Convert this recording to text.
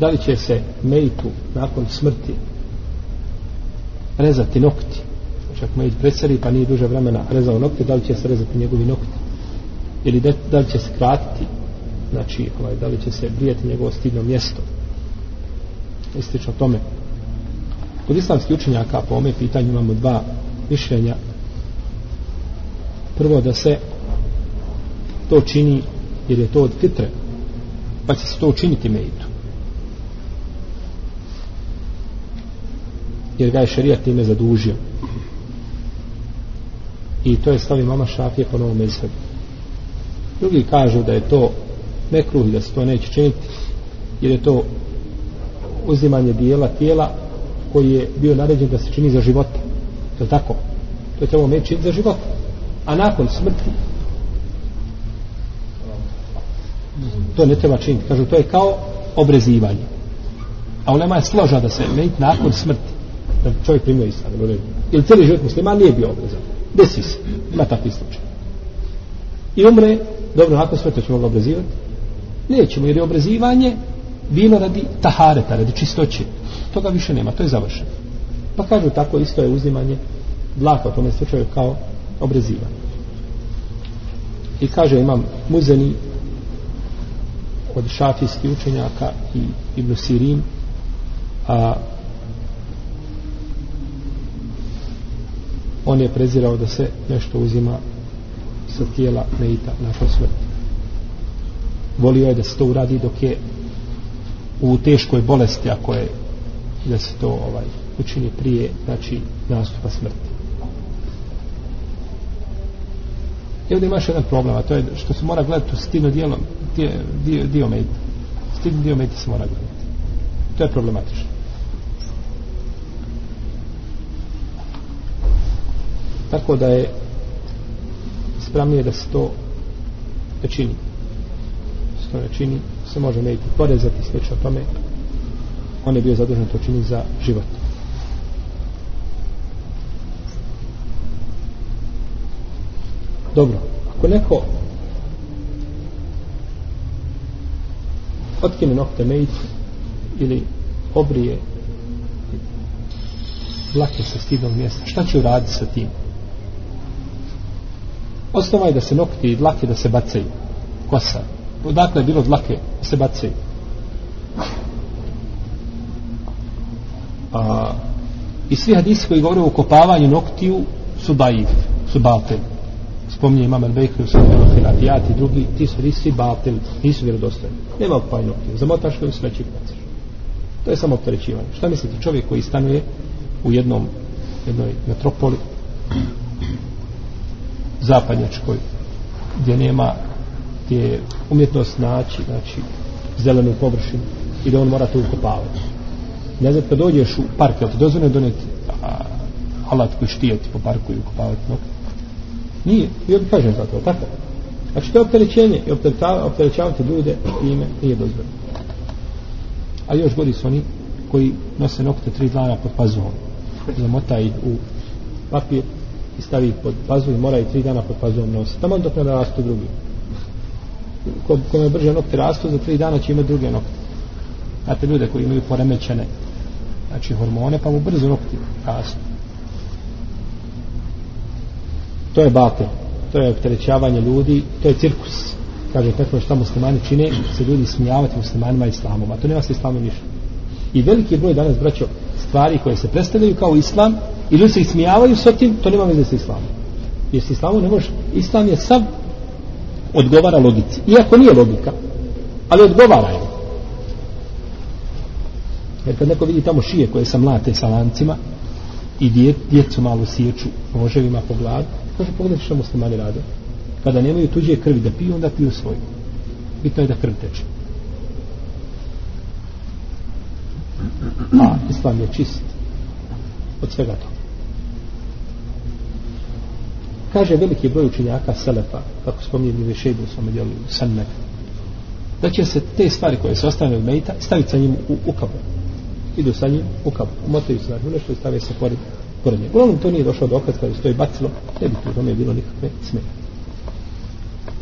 da li će se mejtu nakon smrti rezati nokti? Čak mejt preseli pa nije duže vremena rezao nokte da li će se rezati njegovi nokti? Ili da, da li će se kratiti znači ovaj, da li će se brijati njegovo stidno mjesto? Istično tome. Kod islamskih učenjaka po ome pitanju imamo dva mišljenja. Prvo da se to čini jer je to od fitre pa će se to učiniti mejtu jer ga je šerijat time zadužio. I to je stavi mama šafije po novom mezhebu. Drugi kažu da je to mekruh da se to neće činiti jer je to uzimanje dijela tijela koji je bio naređen da se čini za života je li tako? To je trebalo činiti za život a nakon smrti to ne treba činiti. Kažu to je kao obrezivanje. A ulema je složa da se mejt nakon smrti da čovjek primio islam ili cijeli život muslima nije bio obrezan desi se, ima takvi slučaj. I umre dobro, nakon smrti ćemo ga obrezivati nećemo jer je obrezivanje bilo radi tahareta, radi čistoće. Toga više nema, to je završeno. Pa kažu tako isto je uzimanje dlaka u tome slučaju kao obrezivanje i kaže imam muzeni od šafijskih učenjaka i Ibn Sirin a on je prezirao da se nešto uzima sa tijela Meita nakon smrti. Volio je da se to uradi dok je u teškoj bolesti ako je da se to ovaj učini prije znači nastupa smrti. I ovdje imaš jedan problem a to je što se mora gledati u stidno dijelo dio, dio, dio Meita. Stidno dio Meita se mora gledati. To je problematično. Tako da je ispravnije da se to ne čini. Se to ne čini se može ne iti porezati slično tome on je bio zadužen to čini za život. Dobro ako neko otkine nokte mejicu ili obrije dlake sa stidnog mjesta šta će uraditi sa tim? Osnova je da se nokti i dlake da se bacaju. Kosa. Odakle je bilo dlake da se bacaju? A, i svi hadisi koji govore o kopavanju noktiju su daif su baltel. spominje imam al-Bekri u svom i drugi ti su hadisi svi batel nisu vjerodostojni. Nema kopavanja noktiju. Zamotaš koji sveći bacaš to je samo opterećivanje. Šta mislite čovjek koji stanuje u jednom jednoj metropoli zapadnjačkoj gdje nema gdje umjetnost naći znači zelenu površinu i da on mora to ukopavati. Ne znam kad dođeš u park jel ti dozvoljeno doneti a, alat koji štijeti po parku i ukopavati no? nije, ja bi kažem za to tako? Znači to je opterećenje i opterećavati ljude ime nije dozvoljeno. A još gori su oni koji nose nokte tri dana pod pazuhom zamota ih u papir i stavi ih pod pazu i mora i tri dana pod pazom nositi. Tamo dok ne rastu drugi. Ko, kome brže nokte rastu, za tri dana će imati druge nokte. Znate ljude koji imaju poremećene znači hormone, pa mu brzo nokti rastu. To je batel. To je opterećavanje ljudi. To je cirkus. Kaže, tako šta muslimani čine, se ljudi smijavati muslimanima i islamom. A to nema se islamom ništa. I veliki broj danas, braćo, stvari koje se predstavljaju kao islam, i ljudi se ismijavaju sa tim, to nema veze sa islamom. Jer s islamom ne može, islam je sam odgovara logici. Iako nije logika, ali odgovara je. Jer kad neko vidi tamo šije koje se mlate sa lancima i djet, djecu malo siječu noževima po glavi, kaže pogledaj što muslimani rade. Kada nemaju tuđe krvi da piju, onda piju svoju. Bitno je da krv teče. A islam je čist od svega toga kaže veliki broj učenjaka Selefa, kako spominjem ili šedu u svome djelu Sanne, da će se te stvari koje se ostane od Mejta staviti sa njim u, u kabu. Idu sa njim u kabu. umotaju se na nešto i stave se pored, pored njega. Uglavnom to nije došlo do okaz kada stoji bacilo, ne bi tu tome bilo nikakve smetje.